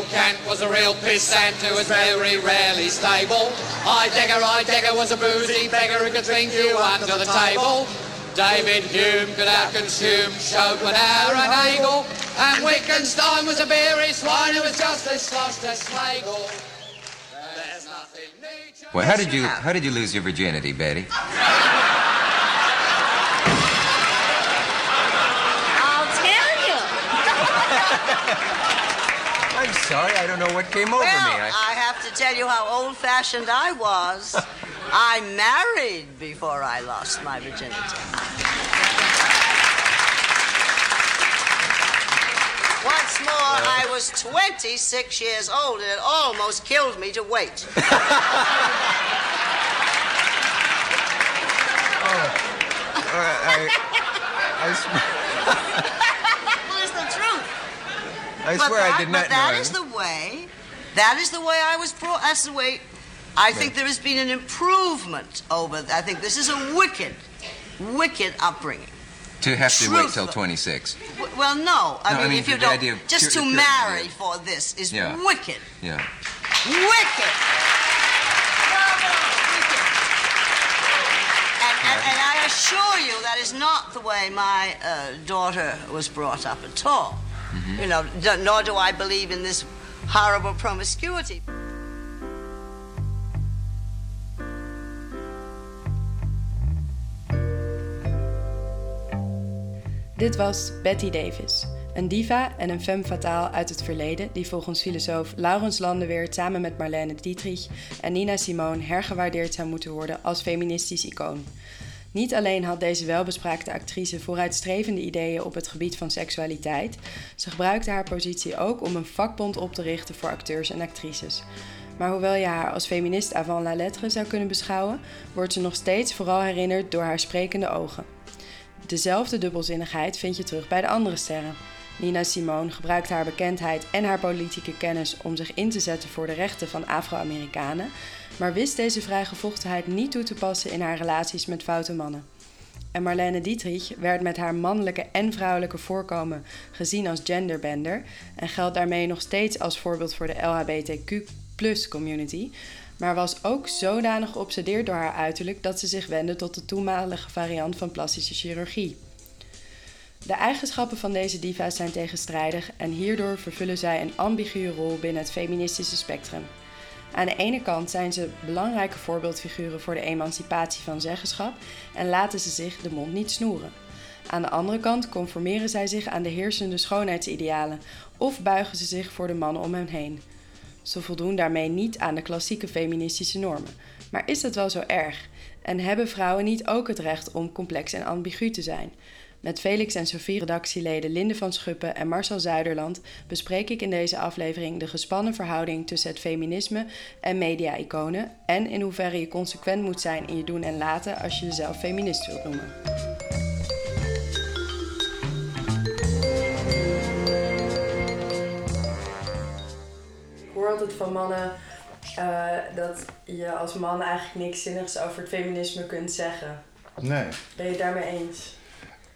old Kant was a real pissant who was very rarely stable. Heidegger, Heidegger was a boozy beggar who could drink you under the table. David Hume could outconsume Schopenhauer and Hegel. And Wittgenstein was a beery swine who was just as sloshed as Schlegel. There's nothing Nietzsche... Well, how did you how did you lose your virginity, Betty? I'll tell you. I'm sorry, I don't know what came over Well, me. I have to tell you how old fashioned I was. I married before I lost my virginity. Once more, I was 26 years old, and it almost killed me to wait. Oh, I, I, swear, Well, it's the truth. I But swear that, I did not but that know. is the way. That is the way I was brought. That's the way. I think there has been an improvement over. I think this is a wicked, wicked upbringing. to have to wait till truthful. 26. W- Well, no. I No, I mean, mean, if you the don't, idea of just pure- to pure marry for this is Yeah. wicked, Yeah. wicked. And, and, and I assure you, that is not the way my uh, daughter was brought up at all. Do I believe in this horrible promiscuity. Dit was Betty Davis, een diva en een femme fatale uit het verleden die volgens filosoof Laurens Landenweer samen met Marlene Dietrich en Nina Simone hergewaardeerd zou moeten worden als feministisch icoon. Niet alleen had deze welbespraakte actrice vooruitstrevende ideeën op het gebied van seksualiteit, ze gebruikte haar positie ook om een vakbond op te richten voor acteurs en actrices. Maar hoewel je haar als feminist avant la lettre zou kunnen beschouwen, wordt ze nog steeds vooral herinnerd door haar sprekende ogen. Dezelfde dubbelzinnigheid vind je terug bij de andere sterren. Nina Simone gebruikt haar bekendheid en haar politieke kennis om zich in te zetten voor de rechten van Afro-Amerikanen, maar wist deze vrijgevochtenheid niet toe te passen in haar relaties met foute mannen. En Marlene Dietrich werd met haar mannelijke en vrouwelijke voorkomen gezien als genderbender en geldt daarmee nog steeds als voorbeeld voor de LHBTQ-community, maar was ook zodanig geobsedeerd door haar uiterlijk dat ze zich wendde tot de toenmalige variant van plastische chirurgie. De eigenschappen van deze diva's zijn tegenstrijdig en hierdoor vervullen zij een ambiguë rol binnen het feministische spectrum. Aan de ene kant zijn ze belangrijke voorbeeldfiguren voor de emancipatie van zeggenschap en laten ze zich de mond niet snoeren. Aan de andere kant conformeren zij zich aan de heersende schoonheidsidealen of buigen ze zich voor de mannen om hen heen. Ze voldoen daarmee niet aan de klassieke feministische normen. Maar is dat wel zo erg? En hebben vrouwen niet ook het recht om complex en ambigu te zijn? Met Felix en Sophie redactieleden Linde van Schuppen en Marcel Zuiderland bespreek ik in deze aflevering de gespannen verhouding tussen het feminisme en media-iconen en in hoeverre je consequent moet zijn in je doen en laten als je jezelf feminist wilt noemen. Ik hoor altijd van mannen eh, dat je als man eigenlijk niks zinnigs over het feminisme kunt zeggen. Nee. Ben je het daarmee eens?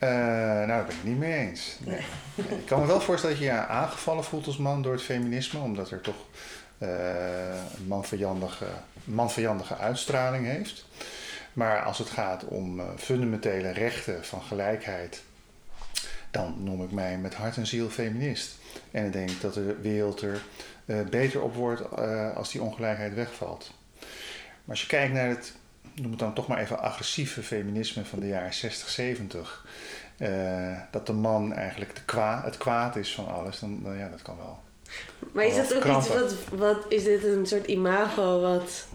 Eh, nou, daar ben ik niet mee eens. Nee. Nee, Ik kan me wel voorstellen dat je je aangevallen voelt als man door het feminisme, omdat er toch eh, een manvijandige, manvijandige uitstraling heeft. Maar als het gaat om eh, fundamentele rechten van gelijkheid, dan noem ik mij met hart en ziel feminist. En ik denk dat de wereld er beter op wordt als die ongelijkheid wegvalt. Maar als je kijkt naar het, noem het dan toch maar even agressieve feminisme van de jaren 60, 70. eh, dat de man eigenlijk de kwa, het kwaad is van alles, dan, dan ja, dat kan wel. Maar is dat ook iets wat, wat... Is dit een soort imago wat...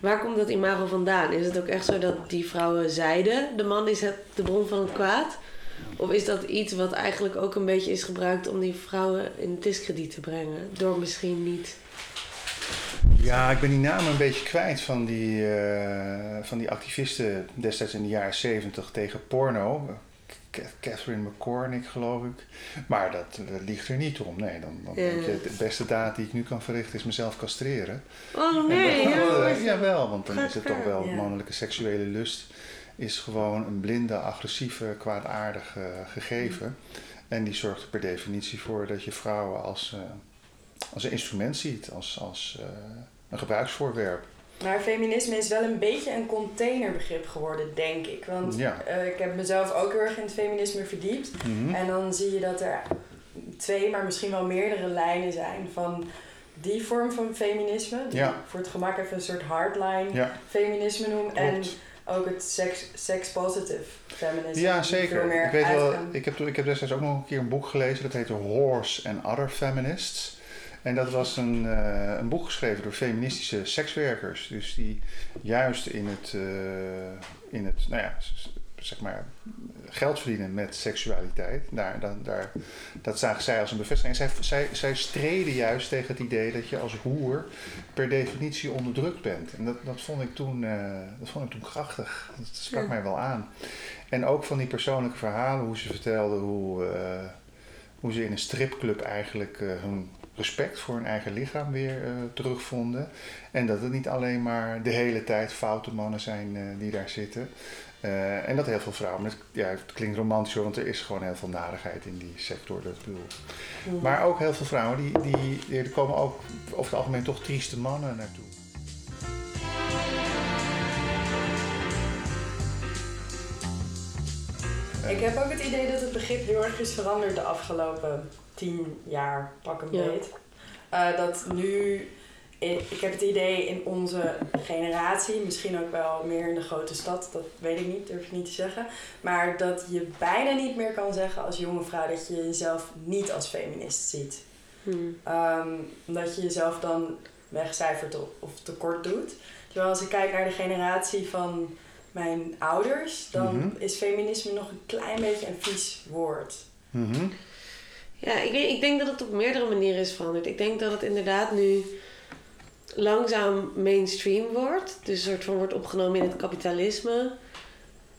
Waar komt dat imago vandaan? Is het ook echt zo dat die vrouwen zeiden... de man is het, de bron van het kwaad? Of is dat iets wat eigenlijk ook een beetje is gebruikt... om die vrouwen in discrediet te brengen? Door misschien niet... Ja, ik ben die namen een beetje kwijt van die, eh, van die activisten destijds in de jaren 70 tegen porno. Catherine McCormick, geloof ik. Maar dat, dat ligt er niet om. Nee, dan, dan Ja. denk je, de beste daad die ik nu kan verrichten is mezelf castreren. Oh nee, dat- ja, eh, jawel, want dan is het ver, toch wel ja. mannelijke seksuele lust is gewoon een blinde, agressieve, kwaadaardig eh, gegeven. En die zorgt er per definitie voor dat je vrouwen als, eh, als een instrument ziet, als, als eh, een gebruiksvoorwerp. Maar feminisme is wel een beetje een containerbegrip geworden, denk ik. Want Ja. eh, ik heb mezelf ook heel erg in het feminisme verdiept. Mhm. En dan zie je dat er twee, maar misschien wel meerdere lijnen zijn van die vorm van feminisme. Die Ja. voor het gemak even een soort hardline Ja, feminisme noem. En ook het sex, sex-positive feminisme. Ja, zeker. Ik, weet wel, ik, heb, ik heb destijds ook nog een keer een boek gelezen, dat heette Horse and Other Feminists. En dat was een, eh, een boek geschreven door feministische sekswerkers. Dus die juist in het, eh, in het nou ja, zeg maar, geld verdienen met seksualiteit. Daar, daar, daar, dat zagen zij als een bevestiging. En zij, zij, zij streden juist tegen het idee dat je als hoer per definitie onderdrukt bent. En dat, dat, vond, ik toen, eh, dat vond ik toen krachtig. Dat sprak Ja. mij wel aan. En ook van die persoonlijke verhalen, hoe ze vertelden hoe, hoe ze in een stripclub eigenlijk eh, hun respect voor hun eigen lichaam weer eh, terugvonden. En dat het niet alleen maar de hele tijd foute mannen zijn eh, die daar zitten. En dat heel veel vrouwen, met, ja, het klinkt romantisch hoor, want er is gewoon heel veel narigheid in die sector, dat bedoel. ik. Maar ook heel veel vrouwen, die, die, die- er komen ook over het algemeen toch trieste mannen naartoe. Ik heb ook het idee dat het begrip heel erg is veranderd de afgelopen tien jaar, pak een beet. Eh, dat nu, in- ik heb het idee in onze generatie, misschien ook wel meer in de grote stad, dat weet ik niet, durf ik niet te zeggen. Maar dat je bijna niet meer kan zeggen als jonge vrouw dat je jezelf niet als feminist ziet. Hmm. Ehm, omdat je jezelf dan wegcijfert of, of tekort doet. Terwijl als ik kijk naar de generatie van mijn ouders, dan Mhm. is feminisme nog een klein beetje een vies woord. Mhm. Ja, ik, ik denk dat het op meerdere manieren is veranderd. Ik denk dat het inderdaad nu langzaam mainstream wordt. Dus een soort van wordt opgenomen in het kapitalisme.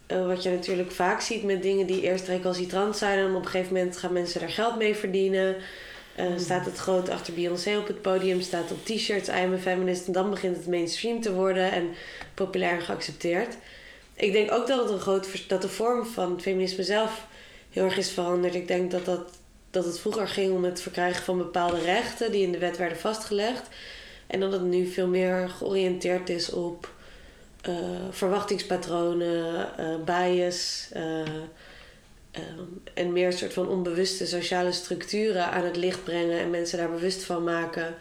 Eh, wat je natuurlijk vaak ziet met dingen die eerst recalcitrant zijn... en op een gegeven moment gaan mensen er geld mee verdienen. Eh, Staat het groot achter Beyoncé op het podium, staat op t-shirts I am a feminist... en dan begint het mainstream te worden en populair geaccepteerd. Ik denk ook dat, het een groot, dat de vorm van het feminisme zelf heel erg is veranderd. Ik denk dat, dat, dat het vroeger ging om het verkrijgen van bepaalde rechten... die in de wet werden vastgelegd. En dat het nu veel meer georiënteerd is op eh, verwachtingspatronen, eh, bias. eh, en meer een soort van onbewuste sociale structuren aan het licht brengen en mensen daar bewust van maken.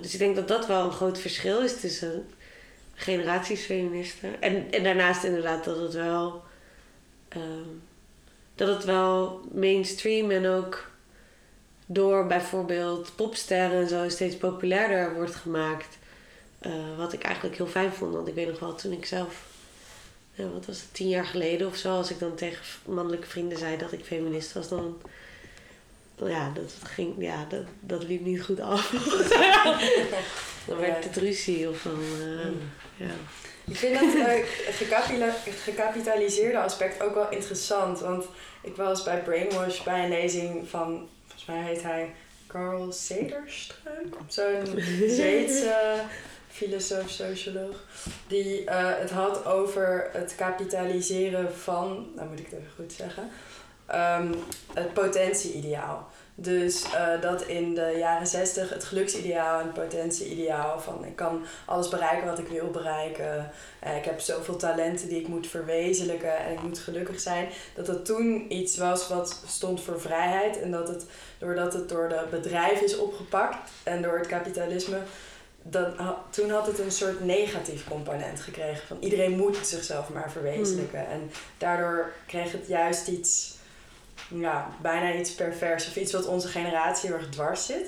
Dus ik denk dat dat wel een groot verschil is tussen generaties feministen. En, en daarnaast inderdaad dat het wel. ehm, dat het wel mainstream en ook door bijvoorbeeld popsterren en zo steeds populairder wordt gemaakt. Eh, wat ik eigenlijk heel fijn vond. Want ik weet nog wel toen ik zelf, ja, wat was het, tien jaar geleden of zo, als ik dan tegen mannelijke vrienden zei dat ik feminist was, dan. Ja, dat, ging, ja dat, dat liep niet goed af. dan werd het ruzie of dan. eh, ja. Ik vind dat gecapila- gecapitaliseerde aspect ook wel interessant. Want ik was bij Brainwash bij een lezing van, volgens mij heet hij Carl Sederstruik. Zo'n Zweedse filosoof, socioloog. Die eh, het had over het kapitaliseren van, nou moet ik het even goed zeggen, ehm, het potentieideaal. Dus eh, dat in de jaren zestig het geluksideaal en het potentieideaal van ik kan alles bereiken wat ik wil bereiken. Eh, ik heb zoveel talenten die ik moet verwezenlijken en ik moet gelukkig zijn. Dat dat toen iets was wat stond voor vrijheid en dat het doordat het door de bedrijven is opgepakt en door het kapitalisme, dat, toen had het een soort negatief component gekregen van iedereen moet zichzelf maar verwezenlijken. En daardoor kreeg het juist iets ja, bijna iets pervers of iets wat onze generatie heel erg dwars zit.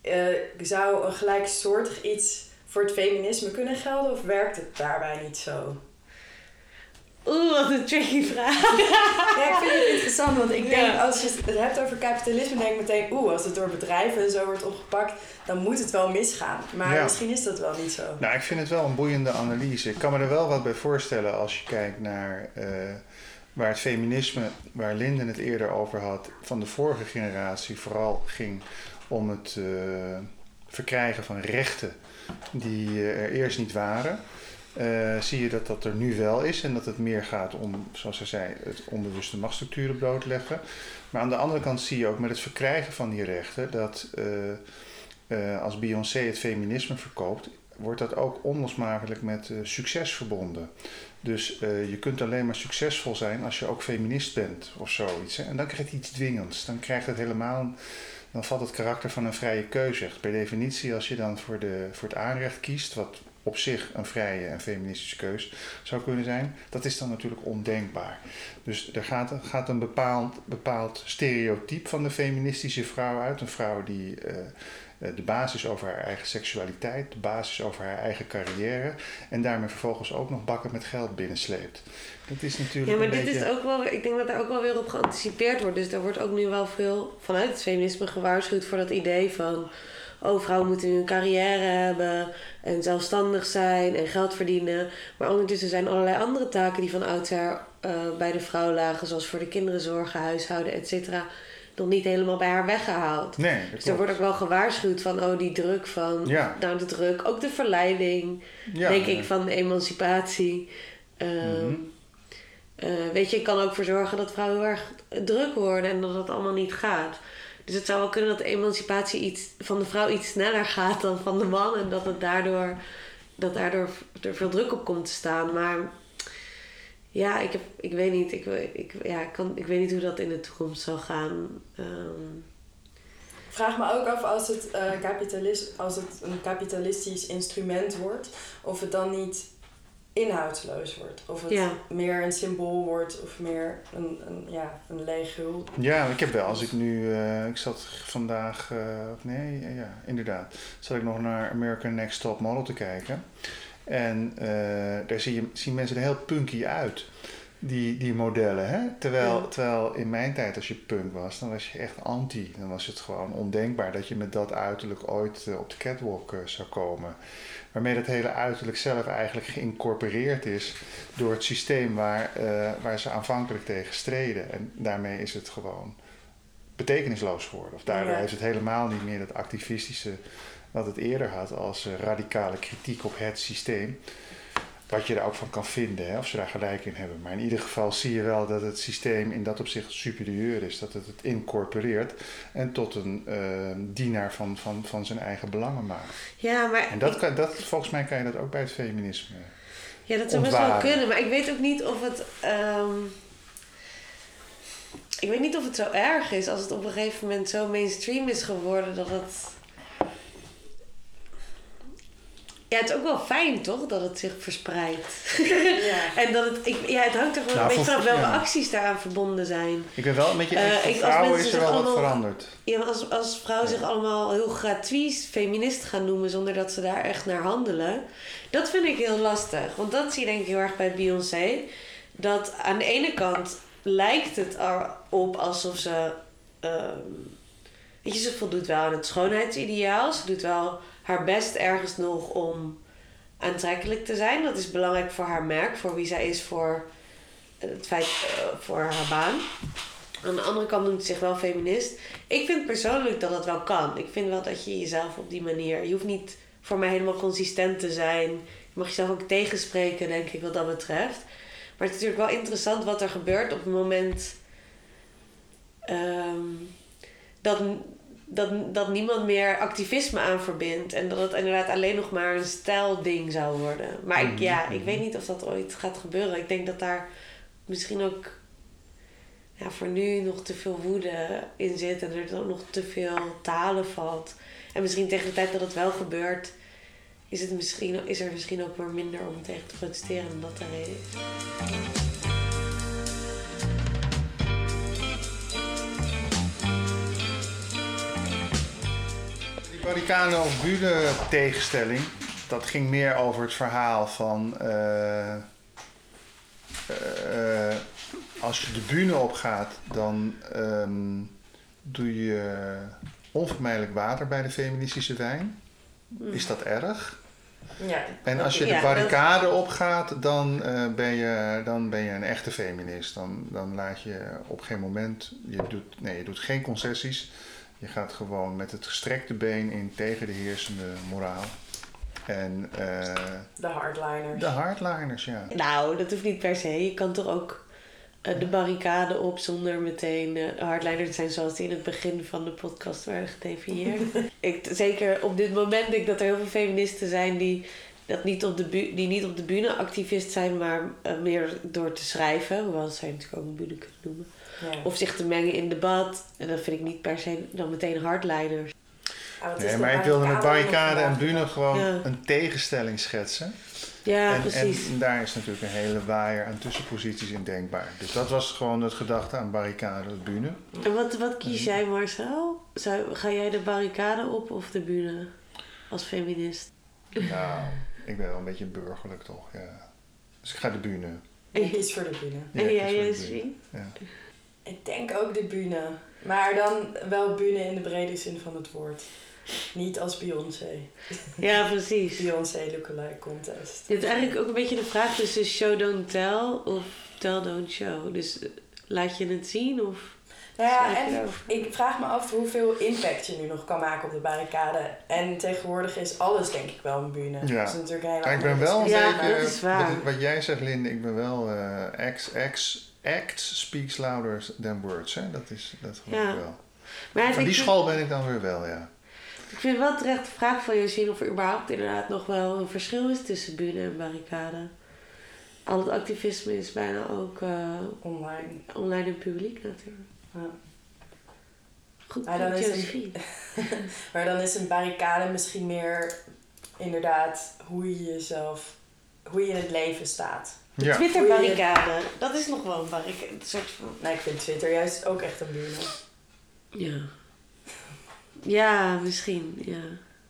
Eh, zou een gelijksoortig iets voor het feminisme kunnen gelden of werkt het daarbij niet zo? Oeh, wat een tricky vraag. Ja, ik vind het interessant, want ik denk Ja. als je het hebt over kapitalisme, denk ik meteen, oeh, als het door bedrijven en zo wordt opgepakt, dan moet het wel misgaan. Maar Ja. misschien is dat wel niet zo. Nou, ik vind het wel een boeiende analyse. Ik kan me er wel wat bij voorstellen als je kijkt naar eh, waar het feminisme, waar Linden het eerder over had, van de vorige generatie vooral ging om het eh, verkrijgen van rechten die eh, er eerst niet waren. eh, zie je dat dat er nu wel is en dat het meer gaat om, zoals zij zei, het onbewuste machtsstructuren blootleggen. Maar aan de andere kant zie je ook met het verkrijgen van die rechten dat als Beyoncé het feminisme verkoopt, wordt dat ook onlosmakelijk met succes verbonden. Dus eh, je kunt alleen maar succesvol zijn als je ook feminist bent of zoiets. Hè? En dan krijgt het iets dwingends. Dan krijgt het helemaal. Dan valt het karakter van een vrije keuze. Echt Per definitie, als je dan voor, de, voor het aanrecht kiest, wat op zich een vrije en feministische keus zou kunnen zijn, dat is dan natuurlijk ondenkbaar. Dus er gaat, gaat een bepaald, bepaald stereotype van de feministische vrouw uit. Een vrouw die eh, de basis over haar eigen seksualiteit, de basis over haar eigen carrière en daarmee vervolgens ook nog bakken met geld binnensleept. Dat is natuurlijk Ja, maar dit beetje... is ook wel, ik denk dat daar ook wel weer op geanticipeerd wordt. Dus er wordt ook nu wel veel vanuit het feminisme gewaarschuwd voor dat idee van. Oh, vrouwen moeten nu een carrière hebben en zelfstandig zijn en geld verdienen. Maar ondertussen zijn allerlei andere taken die van oudsher eh, bij de vrouw lagen, zoals voor de kinderen zorgen, huishouden, et cetera, nog niet helemaal bij haar weggehaald. Nee, dat Dus er wordt ook wel gewaarschuwd van, oh, die druk van, Ja. nou de druk, ook de verleiding, Ja, denk ik, van de emancipatie. Ehm, Mhm. eh, weet je, ik kan ook voor zorgen dat vrouwen heel erg druk worden en dat het allemaal niet gaat. Dus het zou wel kunnen dat de emancipatie iets, van de vrouw iets sneller gaat dan van de man. En dat het daardoor, dat daardoor er veel druk op komt te staan. Maar ja, ik, heb, ik weet niet. Ik, ik, ja, ik, kan, ik weet niet hoe dat in de toekomst zal gaan. Ehm, vraag me ook af als het, eh, kapitalis- als het een kapitalistisch instrument wordt, of het dan niet inhoudsloos wordt. Of het Ja. meer een symbool wordt of meer een, een, ja, een leeg hul. Ja, ik heb wel. Als ik nu, eh, ik zat vandaag, eh, of nee, ja, inderdaad, zat ik nog naar American Next Top Model te kijken. En eh, daar zie je, zien mensen er heel punky uit, die, die modellen. Hè? Terwijl, Ja. terwijl in mijn tijd, als je punk was, dan was je echt anti. Dan was het gewoon ondenkbaar dat je met dat uiterlijk ooit eh, op de catwalk eh, zou komen. Waarmee dat hele uiterlijk zelf eigenlijk geïncorporeerd is door het systeem waar, waar ze aanvankelijk tegen streden. En daarmee is het gewoon betekenisloos geworden. Of daardoor Ja. heeft het helemaal niet meer dat activistische wat het eerder had als eh, radicale kritiek op het systeem. Wat je er ook van kan vinden, hè, of ze daar gelijk in hebben. Maar in ieder geval zie je wel dat het systeem in dat opzicht superieur is. Dat het het incorporeert en tot een eh, dienaar van, van, van zijn eigen belangen maakt. ja, maar En dat kan, dat, volgens mij kan je dat ook bij het feminisme. Ja, dat zou best wel ontwaren. kunnen. Maar ik weet ook niet of het... ehm, ik weet niet of het zo erg is als het op een gegeven moment zo mainstream is geworden dat het... Ja, het is ook wel fijn, toch? Dat het zich verspreidt. Ja. en dat het... Ik, ja, het hangt er gewoon Nou, een beetje vanaf welke ja. acties daaraan verbonden zijn. Ik ben wel met je Eh, eens, voor ik- als vrouwen is er wel wat veranderd. Ja, maar als, als vrouwen zich allemaal heel gratuit feminist gaan noemen zonder dat ze daar echt naar handelen, dat vind ik heel lastig. Want dat zie je denk ik heel erg bij Beyoncé. Dat aan de ene kant lijkt het erop alsof ze. ehm, weet je, ze voldoet wel aan het schoonheidsideaal. Ze doet wel haar best ergens nog om aantrekkelijk te zijn. Dat is belangrijk voor haar merk, voor wie zij is, voor het feit, eh, voor haar baan. Aan de andere kant noemt ze zich wel feminist. Ik vind persoonlijk dat dat wel kan. Ik vind wel dat je jezelf op die manier... Je hoeft niet voor mij helemaal consistent te zijn. Je mag jezelf ook tegenspreken, denk ik, wat dat betreft. Maar het is natuurlijk wel interessant wat er gebeurt op het moment... ehm, dat, dat, dat niemand meer activisme aan verbindt. En dat het inderdaad alleen nog maar een stijlding zou worden. Maar ik, ja, ik weet niet of dat ooit gaat gebeuren. Ik denk dat daar misschien ook ja, voor nu nog te veel woede in zit en er dan nog te veel talen valt. En misschien tegen de tijd dat het wel gebeurt, is, het misschien, is er misschien ook maar minder om tegen te protesteren dan dat er is. Barricade of bühne tegenstelling, dat ging meer over het verhaal van eh, eh, als je de bühne opgaat, dan ehm, doe je onvermijdelijk water bij de feministische wijn. Is dat erg? Ja. En als je de barricade opgaat, dan, eh, ben je, dan ben je een echte feminist. Dan, dan laat je op geen moment, je doet, nee, je doet geen concessies. Je gaat gewoon met het gestrekte been in tegen de heersende moraal. En eh, De hardliners. de hardliners, ja. Nou, dat hoeft niet per se. Je kan toch ook eh, de barricade op zonder meteen eh, hardliners te zijn zoals die in het begin van de podcast werden gedefinieerd. ik, zeker op dit moment denk ik dat er heel veel feministen zijn die, dat niet op de bu- die niet op de bühne activist zijn, maar meer door te schrijven. Hoewel zij natuurlijk ook een bühne kunnen noemen. Ja. Of zich te mengen in debat. En dat vind ik niet per se dan meteen hardliners. Ah, is Nee, maar ik wilde met barricade en bühne gewoon Ja. een tegenstelling schetsen. Ja, en, precies. en daar is natuurlijk een hele waaier aan tussenposities in denkbaar. Dus dat was gewoon het gedachte aan barricade en bühne. En wat, wat kies jij Marcel? Zou, ga jij de barricade op of de bühne? Als feminist. Nou, ik ben wel een beetje burgerlijk toch, ja. Dus ik ga de bühne. Ik kies voor de bühne. Ja, en jij? Ja. Ik denk ook de bühne. Maar dan wel bühne in de brede zin van het woord. Niet als Beyoncé. Ja, precies. Beyoncé lookalike contest. Dit is eigenlijk ook een beetje de vraag tussen show don't tell of tell don't show. Dus eh, laat je het zien of... Nou ja, je en ik vraag me af hoeveel impact je nu nog kan maken op de barricade. En tegenwoordig is alles denk ik wel een bühne. Ja. Dat is natuurlijk een hele Maar ik ben wel discussie, Ja, dat is waar. Wat, wat jij zegt, Linde, ik ben wel eh acts, acts, speaks louder than words. Hè? Dat, is, dat geloof Ja. ik wel. Maar Van ik, die vind, school ben ik dan weer wel, ja. ik vind wel terecht de vraag van Josephine of er überhaupt inderdaad nog wel een verschil is tussen bühne en barricade. Al het activisme is bijna ook eh, Online. online en publiek natuurlijk. Ja. Goed, Maar dan is een-. Maar dan is een barricade misschien meer inderdaad hoe je jezelf, hoe je in het leven staat. De Twitter-barricade, dat is nog wel een barricade. Een soort van... Nou, ik vind Twitter juist ook echt een bühne. Ja. Ja, misschien, ja.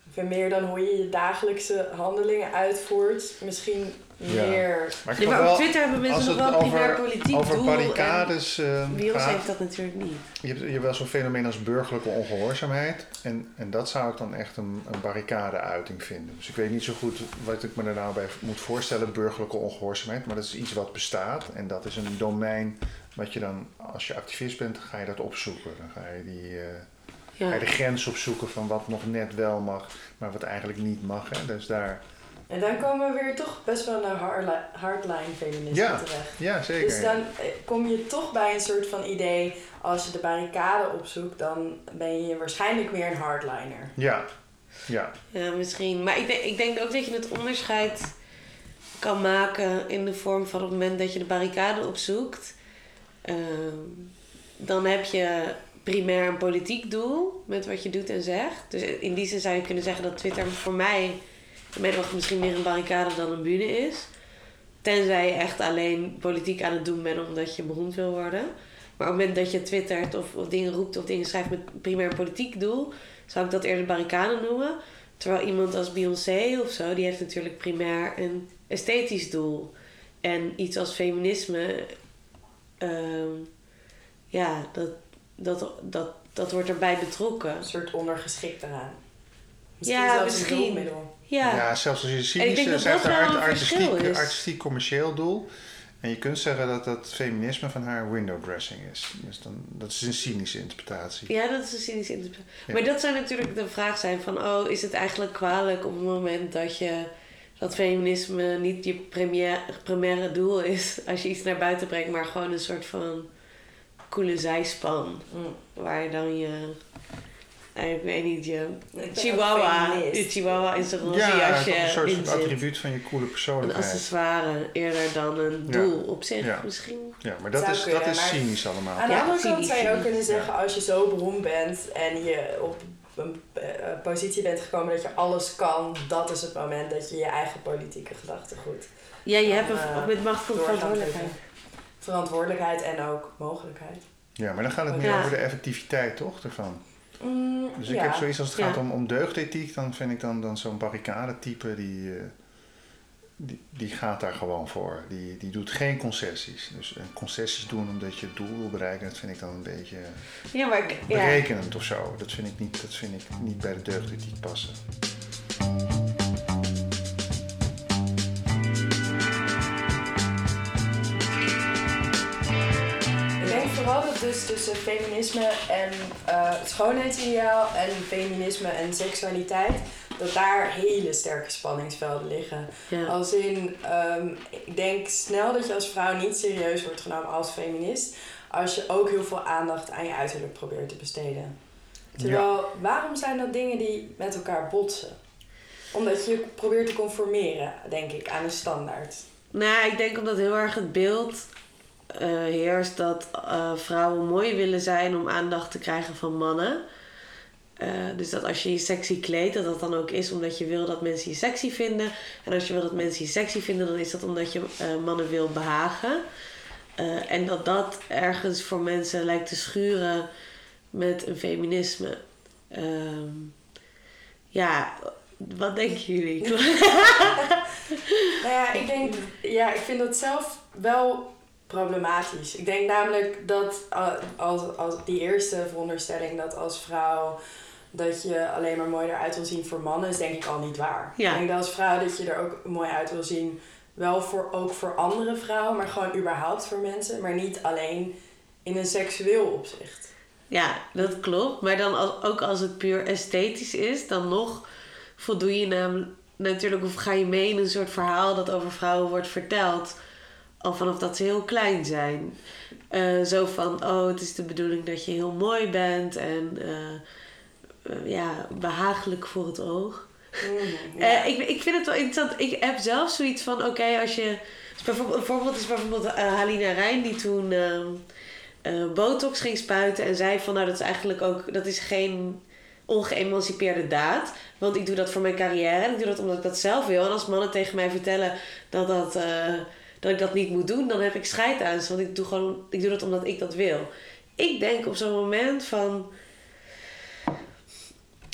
Ik vind meer dan hoe je je dagelijkse handelingen uitvoert, misschien. Meer. maar Nee, maar op wel, Twitter hebben mensen nog wel primair over, politiek over doel. barricades eh, en Beyoncé gaat, heeft dat natuurlijk niet. je hebt, je hebt wel zo'n fenomeen als burgerlijke ongehoorzaamheid. En, en dat zou ik dan echt een, een barricade-uiting vinden. Dus ik weet niet zo goed wat ik me er nou bij moet voorstellen, burgerlijke ongehoorzaamheid. Maar dat is iets wat bestaat. En dat is een domein wat je dan, als je activist bent, ga je dat opzoeken. Dan ga je die... eh, Ja. Ga je de grens opzoeken van wat nog net wel mag, maar wat eigenlijk niet mag. Hè? Dus daar. En dan komen we weer toch best wel naar hardli- hardline feminisme Ja, terecht. ja zeker. Dus dan eh, kom je toch bij een soort van idee, als je de barricade opzoekt, dan ben je waarschijnlijk meer een hardliner. Ja, ja. Ja, misschien. Maar ik denk, ik denk ook dat je het onderscheid kan maken in de vorm van op het moment dat je de barricade opzoekt. ehm, dan heb je primair een politiek doel met wat je doet en zegt. Dus in die zin zou je kunnen zeggen dat Twitter voor mij inmiddels misschien meer een barricade dan een bühne is. Tenzij je echt alleen politiek aan het doen bent omdat je beroemd wil worden. Maar op het moment dat je twittert of, of dingen roept of dingen schrijft met primair politiek doel, zou ik dat eerder barricade noemen. Terwijl iemand als Beyoncé of zo, die heeft natuurlijk primair een esthetisch doel. En iets als feminisme, ehm, ja, dat, dat, dat, dat wordt erbij betrokken. Een soort ondergeschikt eraan. Misschien Ja, misschien. Ja, Ja, zelfs als je cynisch heeft dat een art- artistiek, is. artistiek commercieel doel. En je kunt zeggen dat dat feminisme van haar window dressing is. Dus dan, dat is een cynische interpretatie. ja, dat is een cynische interpretatie. Ja. Maar dat zou natuurlijk de vraag zijn van... oh, is het eigenlijk kwalijk op het moment dat je... dat feminisme niet je primaire, primaire doel is... als je iets naar buiten brengt... maar gewoon een soort van coole zijspan... Mm. waar je dan je... eh, Ik weet niet, je ben chihuahua, chihuahua in zijn roze Ja, jasje een soort attribuut van je coole Een persoonlijkheid. accessoire eerder dan een Ja. doel op zich Ja. misschien. Ja, maar dat Zou is, kunnen, dat is cynisch allemaal. Aan de Ja, andere kant cynisch, zou je ook kunnen zeggen, als je zo beroemd bent en je op een eh, positie bent gekomen dat je alles kan, dat is het moment dat je je eigen politieke gedachtegoed, Ja, je hebt een, eh, met macht komt verantwoordelijkheid. verantwoordelijkheid en ook mogelijkheid. Ja, maar dan gaat het meer Ja. over de effectiviteit, toch? Ervan. Mm, Dus ik ja. heb zoiets als het Ja. gaat om, om deugdethiek, dan vind ik dan, dan zo'n barricade-type die, eh, die, die gaat daar gewoon voor. Die, die doet geen concessies. Dus eh, concessies doen omdat je het doel wil bereiken, dat vind ik dan een beetje Ja, maar ik, ja. berekenend of zo. Dat vind ik niet, dat vind ik niet bij de deugdethiek passen. Tussen feminisme en het schoonheidsideaal en feminisme en seksualiteit, dat daar hele sterke spanningsvelden liggen. Ja. Als in, ehm, ik denk snel dat je als vrouw niet serieus wordt genomen als feminist. Als je ook heel veel aandacht aan je uiterlijk probeert te besteden. Terwijl, waarom zijn dat dingen die met elkaar botsen? Omdat je probeert te conformeren, denk ik, aan een standaard. Nou, ik denk omdat heel erg het beeld heerst dat eh, vrouwen mooi willen zijn om aandacht te krijgen van mannen. Eh, dus dat als je je sexy kleedt, dat dat dan ook is omdat je wil dat mensen je sexy vinden. En als je wil dat mensen je sexy vinden, dan is dat omdat je mannen wil behagen. Eh, en dat dat ergens voor mensen lijkt te schuren met een feminisme. Ehm, ja, wat denken jullie? Nou ja, ik denk, ja, ik vind dat zelf wel problematisch. Ik denk namelijk dat uh, als, als die eerste veronderstelling dat als vrouw dat je alleen maar mooi eruit wil zien voor mannen, is denk ik al niet waar. Ja. Ik denk dat als vrouw dat je er ook mooi uit wil zien, wel voor, ook voor andere vrouwen, maar gewoon überhaupt voor mensen, maar niet alleen in een seksueel opzicht. Ja, dat klopt. Maar dan als, ook als het puur esthetisch is, dan nog voldoe je namelijk natuurlijk of ga je mee in een soort verhaal dat over vrouwen wordt verteld. Al vanaf dat ze heel klein zijn. Eh, zo van, oh, het is de bedoeling dat je heel mooi bent en eh, eh, ja, behagelijk voor het oog. Eh, ik, ik vind het wel interessant. Ik heb zelf zoiets van, oké, als je... dus bijvoorbeeld, een voorbeeld is bijvoorbeeld Halina Rijn, die toen ehm, eh, botox ging spuiten en zei van, nou, dat is eigenlijk ook, dat is geen ongeëmancipeerde daad. Want ik doe dat voor mijn carrière en ik doe dat omdat ik dat zelf wil. En als mannen tegen mij vertellen dat, dat, dat ik dat niet moet doen, dan heb ik scheid aan. Want ik doe, gewoon, ik doe dat omdat ik dat wil. Ik denk op zo'n moment van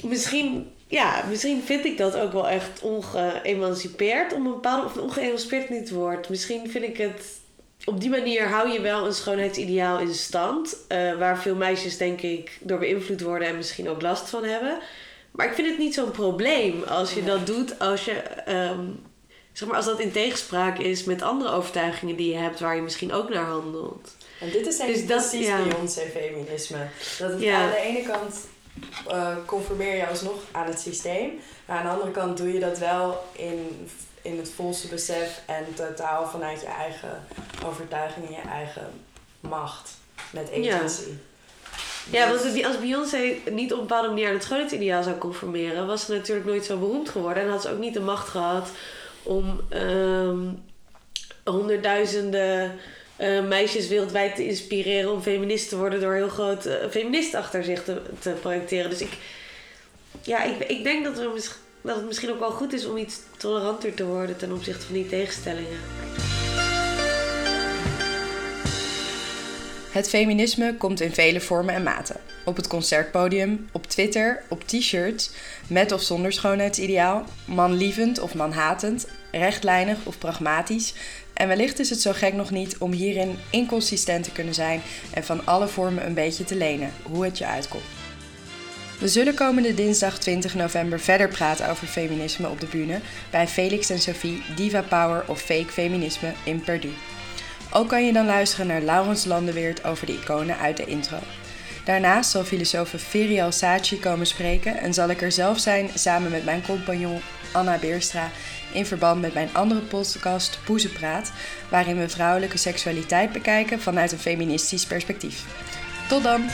misschien, ja, misschien vind ik dat ook wel echt ongeëmancipeerd. Om een bepaalde, of ongeëmancipeerd niet woord. Misschien vind ik het. Op die manier hou je wel een schoonheidsideaal in stand. eh, waar veel meisjes, denk ik, door beïnvloed worden en misschien ook last van hebben. Maar ik vind het niet zo'n probleem als je dat doet. Als je. ehm, zeg maar, als dat in tegenspraak is met andere overtuigingen die je hebt, waar je misschien ook naar handelt. En dit is denk Dus dat- precies ja. Beyoncé-feminisme. Dat het Ja. aan de ene kant eh, conformeer je alsnog aan het systeem. Maar aan de andere kant doe je dat wel in, in het volste besef en totaal vanuit je eigen overtuiging en je eigen macht. Met agency. Ja, Dus- want als Beyoncé niet op een bepaalde manier aan het schoonheidsideaal zou conformeren, was ze natuurlijk nooit zo beroemd geworden. En had ze ook niet de macht gehad om ehm, honderdduizenden eh, meisjes wereldwijd te inspireren om feminist te worden door heel groot eh, feminist achter zich te, te projecteren. Dus ik, ja, ik, ik denk dat, dat het misschien ook wel goed is om iets toleranter te worden ten opzichte van die tegenstellingen. Het feminisme komt in vele vormen en maten. Op het concertpodium, op Twitter, op t-shirts, met of zonder schoonheidsideaal, manlievend of manhatend, rechtlijnig of pragmatisch. En wellicht is het zo gek nog niet om hierin inconsistent te kunnen zijn en van alle vormen een beetje te lenen, hoe het je uitkomt. We zullen komende dinsdag 20 november verder praten over feminisme op de bühne bij Felix en Sophie Diva Power of Fake Feminisme in Perdu. Ook kan je dan luisteren naar Laurens Landenweert over de iconen uit de intro. Daarnaast zal filosoof Ferial Saatchi komen spreken en zal ik er zelf zijn samen met mijn compagnon Anna Beerstra in verband met mijn andere podcast Poezenpraat, waarin we vrouwelijke seksualiteit bekijken vanuit een feministisch perspectief. Tot dan!